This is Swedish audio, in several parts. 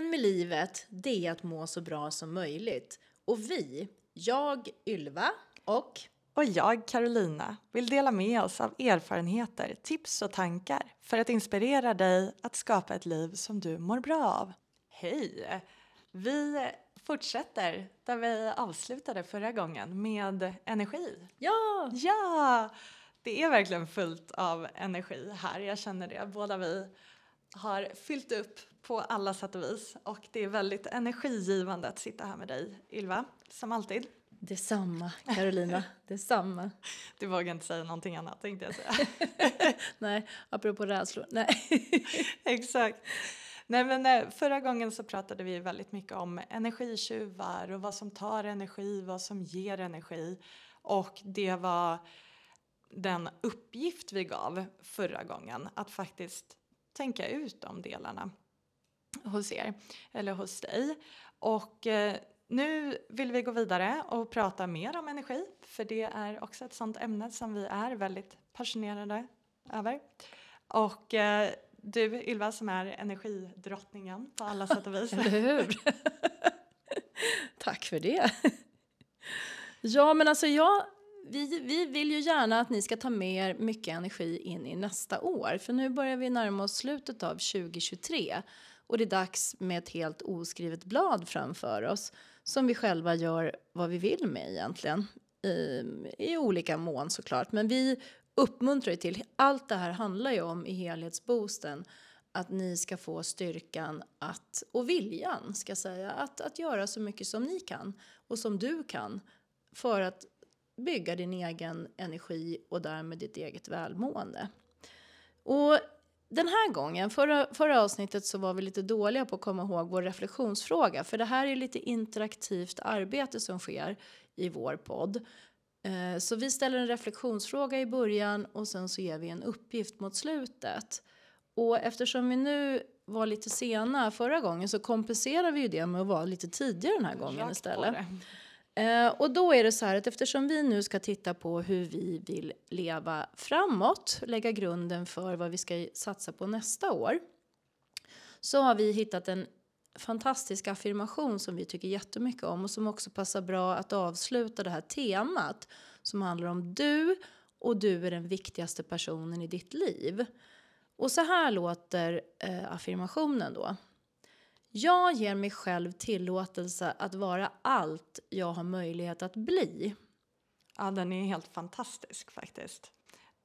Meningen med livet, det är att må så bra som möjligt. Och vi, jag, Ylva och och jag, Carolina, vill dela med oss av erfarenheter, tips och tankar för att inspirera dig att skapa ett liv som du mår bra av. Hej! Vi fortsätter där vi avslutade förra gången med energi. Ja! Ja! Det är verkligen fullt av energi här, jag känner det. Båda vi har fyllt upp på alla sätt och vis och det är väldigt energigivande att sitta här med dig, Ylva, som alltid. Detsamma, Carolina. Detsamma. Du vågar inte säga någonting annat tänkte jag säga. Nej, apropå rädslor. Nej. Exakt. Nej, men eh, förra gången så pratade vi väldigt mycket om energitjuvar och vad som tar energi, vad som ger energi. Och det var den uppgift vi gav förra gången, att faktiskt tänka ut de delarna hos er, eller hos dig. Och eh, nu vill vi gå vidare och prata mer om energi, för det är också ett sånt ämne som vi är väldigt passionerade över. Och eh, du Ylva som är energidrottningen på alla sätt och vis. Eller hur? Tack för det. ja, men alltså jag, vi, vi vill ju gärna att ni ska ta med er mycket energi in i nästa år. För nu börjar vi närma oss slutet av 2023 och det är dags med ett helt oskrivet blad framför oss som vi själva gör vad vi vill med egentligen. I, i olika mån såklart. Men vi uppmuntrar till, allt det här handlar ju om i helhetsboosten att ni ska få styrkan att, och viljan ska säga, att, att göra så mycket som ni kan och som du kan för att bygga din egen energi och därmed ditt eget välmående. Och den här gången, förra, förra avsnittet så var vi lite dåliga på att komma ihåg vår reflektionsfråga. För det här är lite interaktivt arbete som sker i vår podd. Eh, så vi ställer en reflektionsfråga i början och sen så ger vi en uppgift mot slutet. Och eftersom vi nu var lite sena förra gången så kompenserar vi ju det med att vara lite tidigare den här gången Rakt istället. Eh, och då är det så här att eftersom vi nu ska titta på hur vi vill leva framåt, lägga grunden för vad vi ska satsa på nästa år, så har vi hittat en fantastisk affirmation som vi tycker jättemycket om och som också passar bra att avsluta det här temat som handlar om du och du är den viktigaste personen i ditt liv. Och så här låter eh, affirmationen då. Jag ger mig själv tillåtelse att vara allt jag har möjlighet att bli. Ja, den är helt fantastisk faktiskt.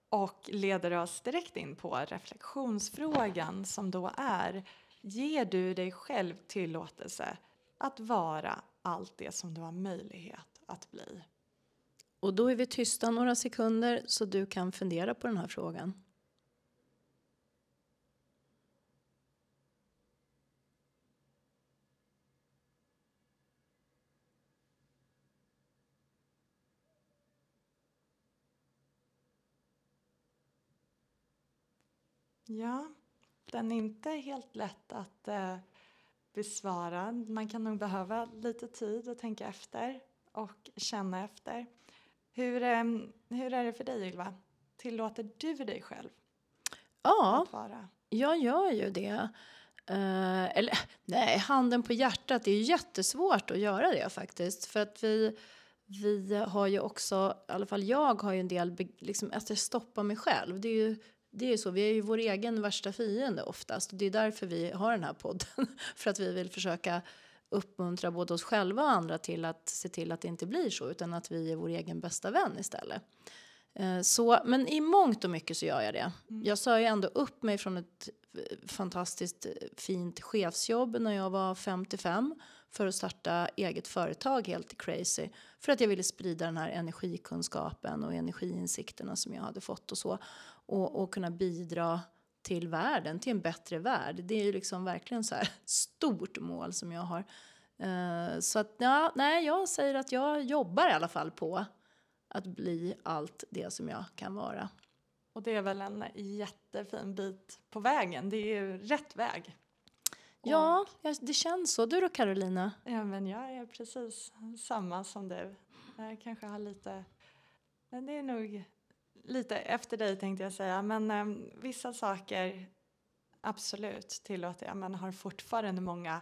Och leder oss direkt in på reflektionsfrågan som då är Ger du dig själv tillåtelse att vara allt det som du har möjlighet att bli? Och då är vi tysta några sekunder så du kan fundera på den här frågan. Ja, den är inte helt lätt att eh, besvara. Man kan nog behöva lite tid att tänka efter och känna efter. Hur, eh, hur är det för dig Ylva? Tillåter du dig själv ja, att vara? jag gör ju det. Uh, eller nej, handen på hjärtat, det är jättesvårt att göra det faktiskt. För att vi, vi har ju också, i alla fall jag har ju en del, liksom, att jag stoppar mig själv. Det är ju det är så, vi är ju vår egen värsta fiende oftast. Det är därför vi har den här podden. För att vi vill försöka uppmuntra både oss själva och andra till att se till att det inte blir så utan att vi är vår egen bästa vän istället. Eh, så, men i mångt och mycket så gör jag det. Mm. Jag sa ju ändå upp mig från ett fantastiskt fint chefsjobb när jag var 55 för att starta eget företag helt crazy. För att jag ville sprida den här energikunskapen och energiinsikterna som jag hade fått och så och, och kunna bidra till världen, till en bättre värld. Det är ju liksom verkligen så här stort mål som jag har. Uh, så att ja, nej, jag säger att jag jobbar i alla fall på att bli allt det som jag kan vara. Och det är väl en jättefin bit på vägen. Det är ju rätt väg. Ja, det känns så. Du då Carolina? Ja, men jag är precis samma som du. Jag kanske har lite... Men det är nog lite efter dig tänkte jag säga, men eh, vissa saker absolut tillåter jag men har fortfarande många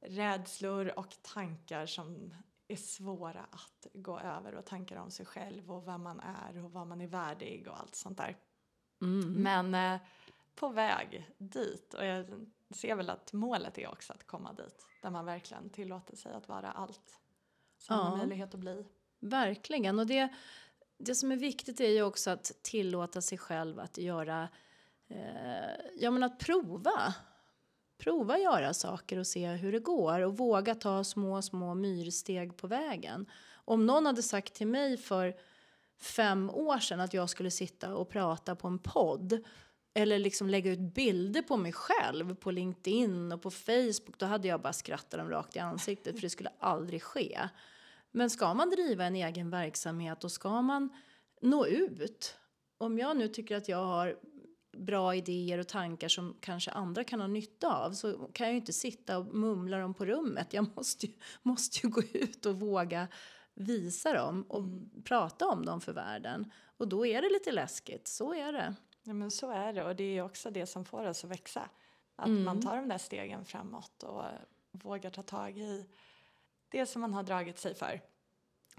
rädslor och tankar som är svåra att gå över och tankar om sig själv och vem man är och vad man är värdig och allt sånt där. Mm. Men eh, på väg dit och jag ser väl att målet är också att komma dit där man verkligen tillåter sig att vara allt som man Ja. har möjlighet att bli. Verkligen. Och det, det som är viktigt är ju också att tillåta sig själv att göra, eh, ja men att prova. Prova göra saker och se hur det går och våga ta små, små myrsteg på vägen. Om någon hade sagt till mig för fem år sedan att jag skulle sitta och prata på en podd eller liksom lägga ut bilder på mig själv på LinkedIn och på Facebook, då hade jag bara skrattat dem rakt i ansiktet för det skulle aldrig ske. Men ska man driva en egen verksamhet och ska man nå ut, om jag nu tycker att jag har bra idéer och tankar som kanske andra kan ha nytta av så kan jag ju inte sitta och mumla dem på rummet. Jag måste ju, måste ju gå ut och våga visa dem och prata om dem för världen. Och då är det lite läskigt, så är det. Ja, men så är det och det är också det som får oss att växa. Att Mm. man tar de där stegen framåt och vågar ta tag i det som man har dragit sig för.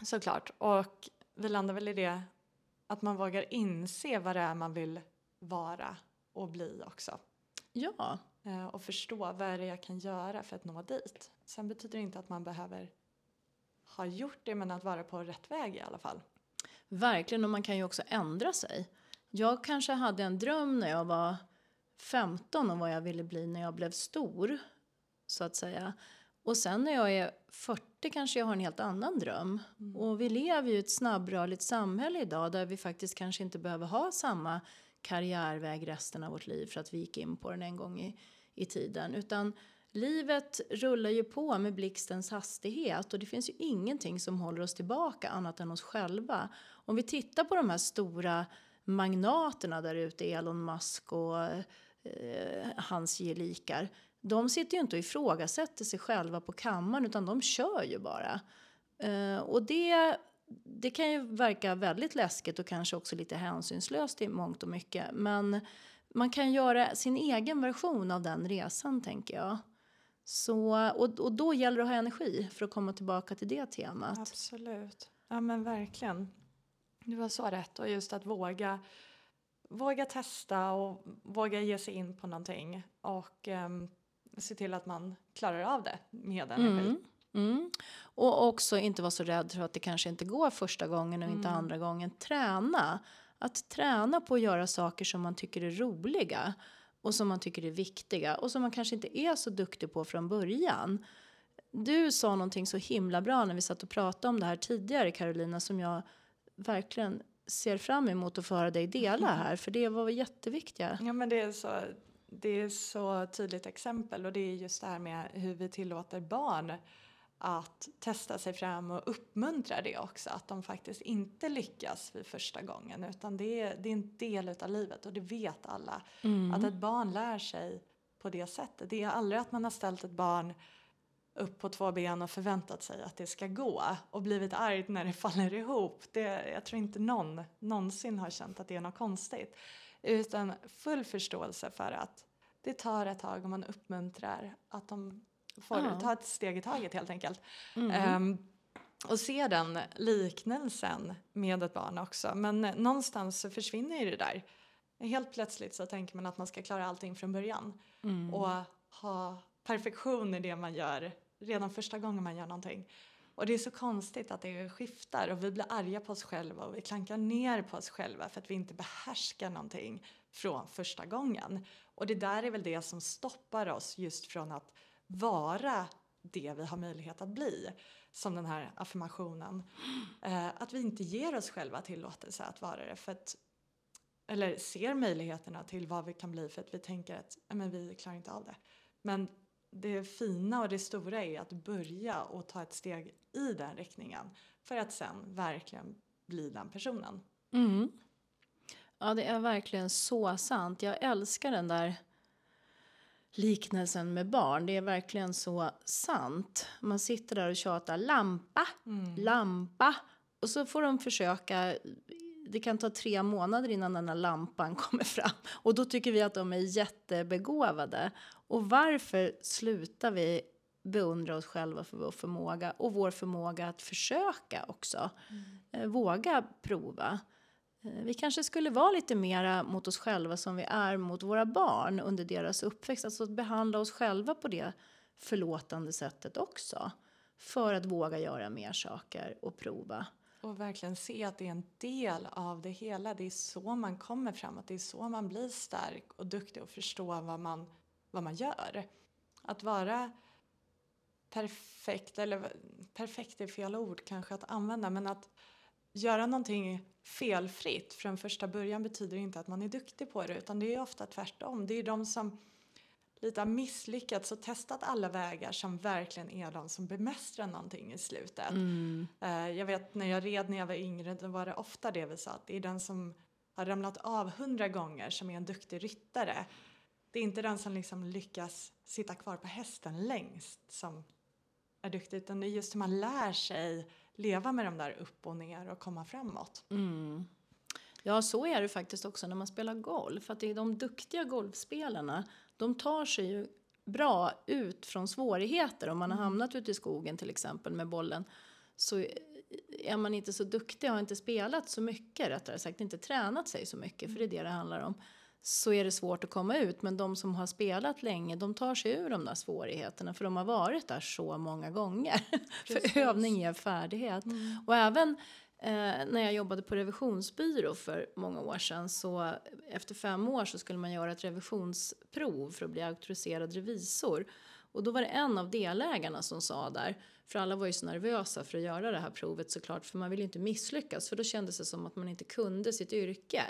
Såklart. Och vi landar väl i det att man vågar inse vad det är man vill vara och bli också. Ja, Eh, Och förstå vad är det jag kan göra för att nå dit. Sen betyder det inte att man behöver ha gjort det men att vara på rätt väg i alla fall. verkligen. Och man kan ju också ändra sig. Jag kanske hade en dröm när jag var 15 om vad jag ville bli när jag blev stor, så att säga. Och sen när jag är 40 kanske jag har en helt annan dröm. Och vi lever ju i ett snabbrörligt samhälle idag där vi faktiskt kanske inte behöver ha samma karriärväg resten av vårt liv för att vi gick in på den en gång i, i tiden. Utan livet rullar ju på med blixtens hastighet och det finns ju ingenting som håller oss tillbaka annat än oss själva. Om vi tittar på de här stora magnaterna där ute, Elon Musk och eh, hans gelikar. De sitter ju inte och ifrågasätter sig själva på kammaren utan de kör ju bara. Eh, och det, det kan ju verka väldigt läskigt och kanske också lite hänsynslöst i mångt och mycket. Men man kan göra sin egen version av den resan tänker jag. Så, och, och då gäller det att ha energi för att komma tillbaka till det temat. Absolut. Ja men verkligen. Du har så rätt och just att våga våga testa och våga ge sig in på någonting och um, se till att man klarar av det med energi. Mm. Mm. Och också inte vara så rädd för att det kanske inte går första gången och inte andra gången. Träna. Att träna på att göra saker som man tycker är roliga och som man tycker är viktiga och som man kanske inte är så duktig på från början. Du sa någonting så himla bra när vi satt och pratade om det här tidigare Carolina som jag verkligen ser fram emot att få höra dig dela här för det var jätteviktiga. Ja men det är så det är så tydligt exempel och det är just det här med hur vi tillåter barn att testa sig fram och uppmuntra det också. Att de faktiskt inte lyckas vid första gången utan det är, det är en del av livet och det vet alla. Att ett barn lär sig på det sättet. Det är aldrig att man har ställt ett barn upp på två ben och förväntat sig att det ska gå och blivit arg när det faller ihop. Det, jag tror inte någon någonsin har känt att det är något konstigt. Utan full förståelse för att det tar ett tag och man uppmuntrar att de får Ja. ta ett steg i taget helt enkelt. Mm. Ehm, och se den liknelsen med ett barn också. Men eh, någonstans så försvinner ju det där. Helt plötsligt så tänker man att man ska klara allting från början. Mm. Och ha perfektion i det man gör redan första gången man gör någonting. Och det är så konstigt att det skiftar och vi blir arga på oss själva och vi klankar ner på oss själva för att vi inte behärskar någonting från första gången. Och det där är väl det som stoppar oss just från att vara det vi har möjlighet att bli. Som den här affirmationen. Eh, att vi inte ger oss själva tillåtelse att vara det. För att, eller ser möjligheterna till vad vi kan bli för att vi tänker att men vi klarar inte av det. Men det fina och det stora är att börja och ta ett steg i den riktningen. För att sen verkligen bli den personen. Mm. Ja, det är verkligen så sant. Jag älskar den där liknelsen med barn. Det är verkligen så sant. Man sitter där och tjatar lampa, lampa. Och så får de försöka det kan ta tre månader innan den här lampan kommer fram. Och då tycker vi att de är jättebegåvade. Och varför slutar vi beundra oss själva för vår förmåga och vår förmåga att försöka också. Mm. Våga prova. Eh, vi kanske skulle vara lite mera mot oss själva som vi är mot våra barn under deras uppväxt. Alltså att behandla oss själva på det förlåtande sättet också. För att våga göra mer saker och prova. Och verkligen se att det är en del av det hela. Det är så man kommer framåt. Det är så man blir stark och duktig och förstår vad man, vad man gör. Att vara perfekt, eller perfekt är fel ord kanske att använda, men att göra någonting felfritt från första början betyder inte att man är duktig på det utan det är ofta tvärtom. Det är de som lite har misslyckats och testat alla vägar som verkligen är de som bemästrar någonting i slutet. Mm. Uh, jag vet när jag red när jag var yngre då var det ofta det vi sa att det är den som har ramlat av hundra gånger som är en duktig ryttare. Det är inte den som liksom lyckas sitta kvar på hästen längst som är duktig utan det är just hur man lär sig leva med de där upp och ner och komma framåt. Mm. Ja, så är det faktiskt också när man spelar golf. Att det är de duktiga golfspelarna, de tar sig ju bra ut från svårigheter. Om man har mm. hamnat ute i skogen till exempel med bollen så är man inte så duktig, har inte spelat så mycket rättare sagt, inte tränat sig så mycket, för det är det det handlar om så är det svårt att komma ut. Men de som har spelat länge, de tar sig ur de där svårigheterna för de har varit där så många gånger. för övning ger färdighet. Mm. Och även eh, när jag jobbade på revisionsbyrå för många år sedan så efter fem år så skulle man göra ett revisionsprov för att bli auktoriserad revisor. Och då var det en av delägarna som sa där, för alla var ju så nervösa för att göra det här provet såklart, för man ville ju inte misslyckas, för då kändes det som att man inte kunde sitt yrke.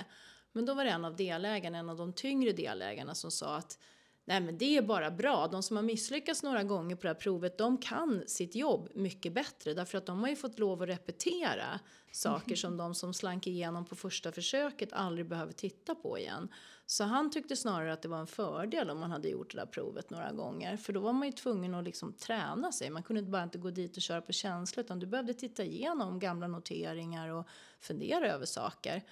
Men då var det en av delägarna, en av de tyngre delägarna som sa att Nej men det är bara bra. De som har misslyckats några gånger på det här provet, de kan sitt jobb mycket bättre därför att de har ju fått lov att repetera saker som de som slank igenom på första försöket aldrig behöver titta på igen. Så han tyckte snarare att det var en fördel om man hade gjort det där provet några gånger för då var man ju tvungen att liksom träna sig. Man kunde inte bara inte gå dit och köra på känsla utan du behövde titta igenom gamla noteringar och fundera över saker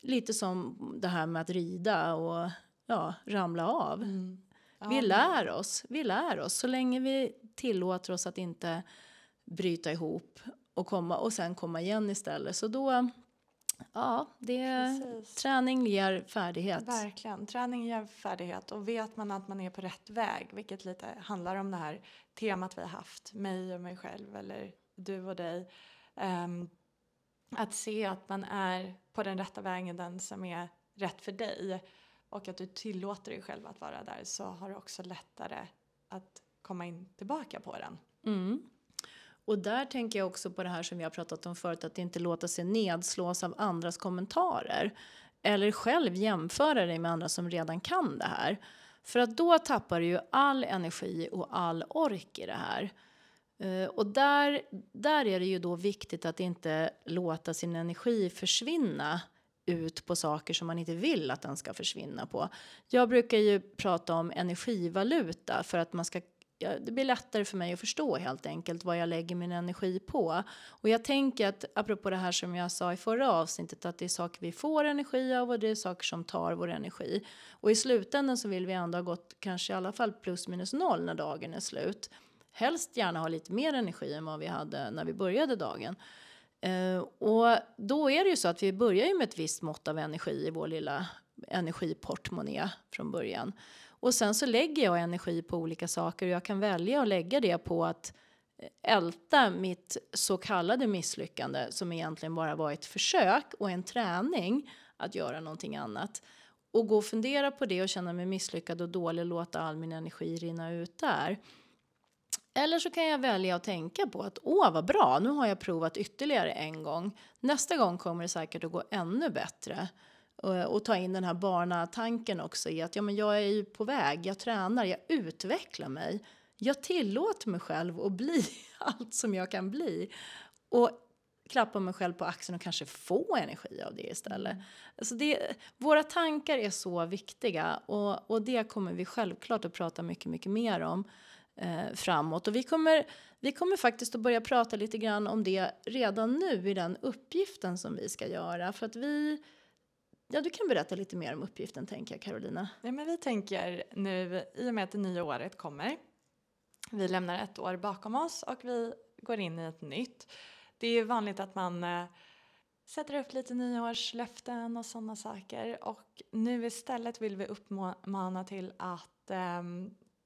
lite som det här med att rida och ja, ramla av. Mm. Ja, vi lär oss, vi lär oss. Så länge vi tillåter oss att inte bryta ihop och, komma, och sen komma igen istället. Så då, ja, det, träning ger färdighet. Verkligen, träning ger färdighet och vet man att man är på rätt väg, vilket lite handlar om det här temat vi har haft, mig och mig själv eller du och dig. Um, att se att man är på den rätta vägen, den som är rätt för dig och att du tillåter dig själv att vara där så har du också lättare att komma in tillbaka på den. Mm. Och där tänker jag också på det här som vi har pratat om förut, att inte låta sig nedslås av andras kommentarer. Eller själv jämföra dig med andra som redan kan det här. För att då tappar du ju all energi och all ork i det här. Eh, och där, där är det ju då viktigt att inte låta sin energi försvinna ut på saker som man inte vill att den ska försvinna på. Jag brukar ju prata om energivaluta för att man ska ja, det blir lättare för mig att förstå helt enkelt vad jag lägger min energi på. Och jag tänker att apropå det här som jag sa i förra avsnittet att det är saker vi får energi av och det är saker som tar vår energi. Och i slutändan så vill vi ändå ha gått kanske i alla fall plus minus noll när dagen är slut helst gärna ha lite mer energi än vad vi hade när vi började dagen. Eh, och då är det ju så att vi börjar ju med ett visst mått av energi i vår lilla energiportmonnä från början. Och sen så lägger jag energi på olika saker och jag kan välja att lägga det på att eh, älta mitt så kallade misslyckande som egentligen bara var ett försök och en träning att göra någonting annat. Och gå och fundera på det och känna mig misslyckad och dålig och låta all min energi rinna ut där. Eller så kan jag välja att tänka på att åh vad bra, nu har jag provat ytterligare en gång. Nästa gång kommer det säkert att gå ännu bättre. Och, och ta in den här barnatanken också i att ja, men jag är ju på väg, jag tränar, jag utvecklar mig. Jag tillåter mig själv att bli allt som jag kan bli. Och klappa mig själv på axeln och kanske få energi av det istället. Mm. Alltså det, våra tankar är så viktiga och, och det kommer vi självklart att prata mycket, mycket mer om eh, framåt. Och vi kommer, vi kommer faktiskt att börja prata lite grann om det redan nu i den uppgiften som vi ska göra. För att vi, ja du kan berätta lite mer om uppgiften tänker jag Carolina. Ja, men vi tänker nu i och med att det nya året kommer. Vi lämnar ett år bakom oss och vi går in i ett nytt. Det är vanligt att man eh, sätter upp lite nyårslöften och sådana saker. Och nu istället vill vi uppmana till att eh,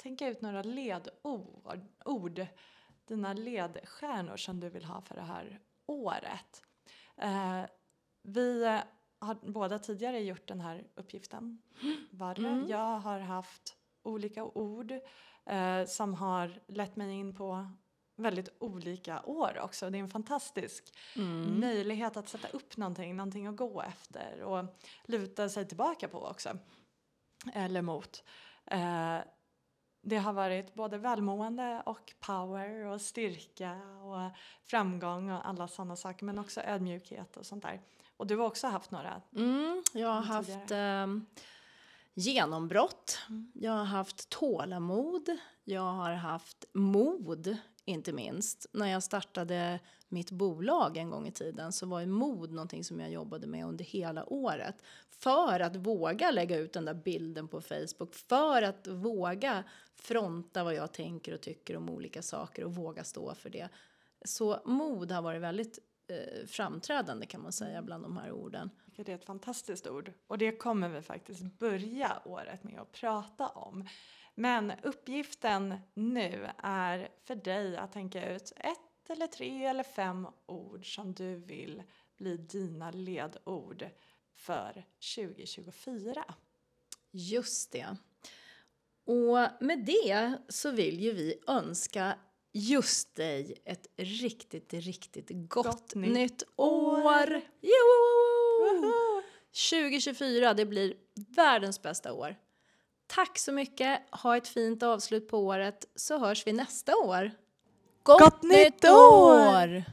tänka ut några ledord, ord, dina ledstjärnor som du vill ha för det här året. Eh, vi har båda tidigare gjort den här uppgiften. Mm. Jag har haft olika ord eh, som har lett mig in på väldigt olika år också. Det är en fantastisk mm. möjlighet att sätta upp någonting, någonting att gå efter och luta sig tillbaka på också. Eller mot. Eh, det har varit både välmående och power och styrka och framgång och alla sådana saker men också ödmjukhet och sånt där. Och du har också haft några? Mm, jag har haft eh, genombrott, mm. jag har haft tålamod, jag har haft mod inte minst. När jag startade mitt bolag en gång i tiden så var ju mod någonting som jag jobbade med under hela året. För att våga lägga ut den där bilden på Facebook, för att våga fronta vad jag tänker och tycker om olika saker och våga stå för det. Så mod har varit väldigt eh, framträdande kan man säga bland de här orden. Det är ett fantastiskt ord och det kommer vi faktiskt börja året med att prata om. Men uppgiften nu är för dig att tänka ut ett eller tre eller fem ord som du vill bli dina ledord för 2024. Just det. Och med det så vill ju vi önska just dig ett riktigt, riktigt gott, gott nytt år! år. 2024, det blir världens bästa år. Tack så mycket, ha ett fint avslut på året så hörs vi nästa år. Gott, Gott nytt år!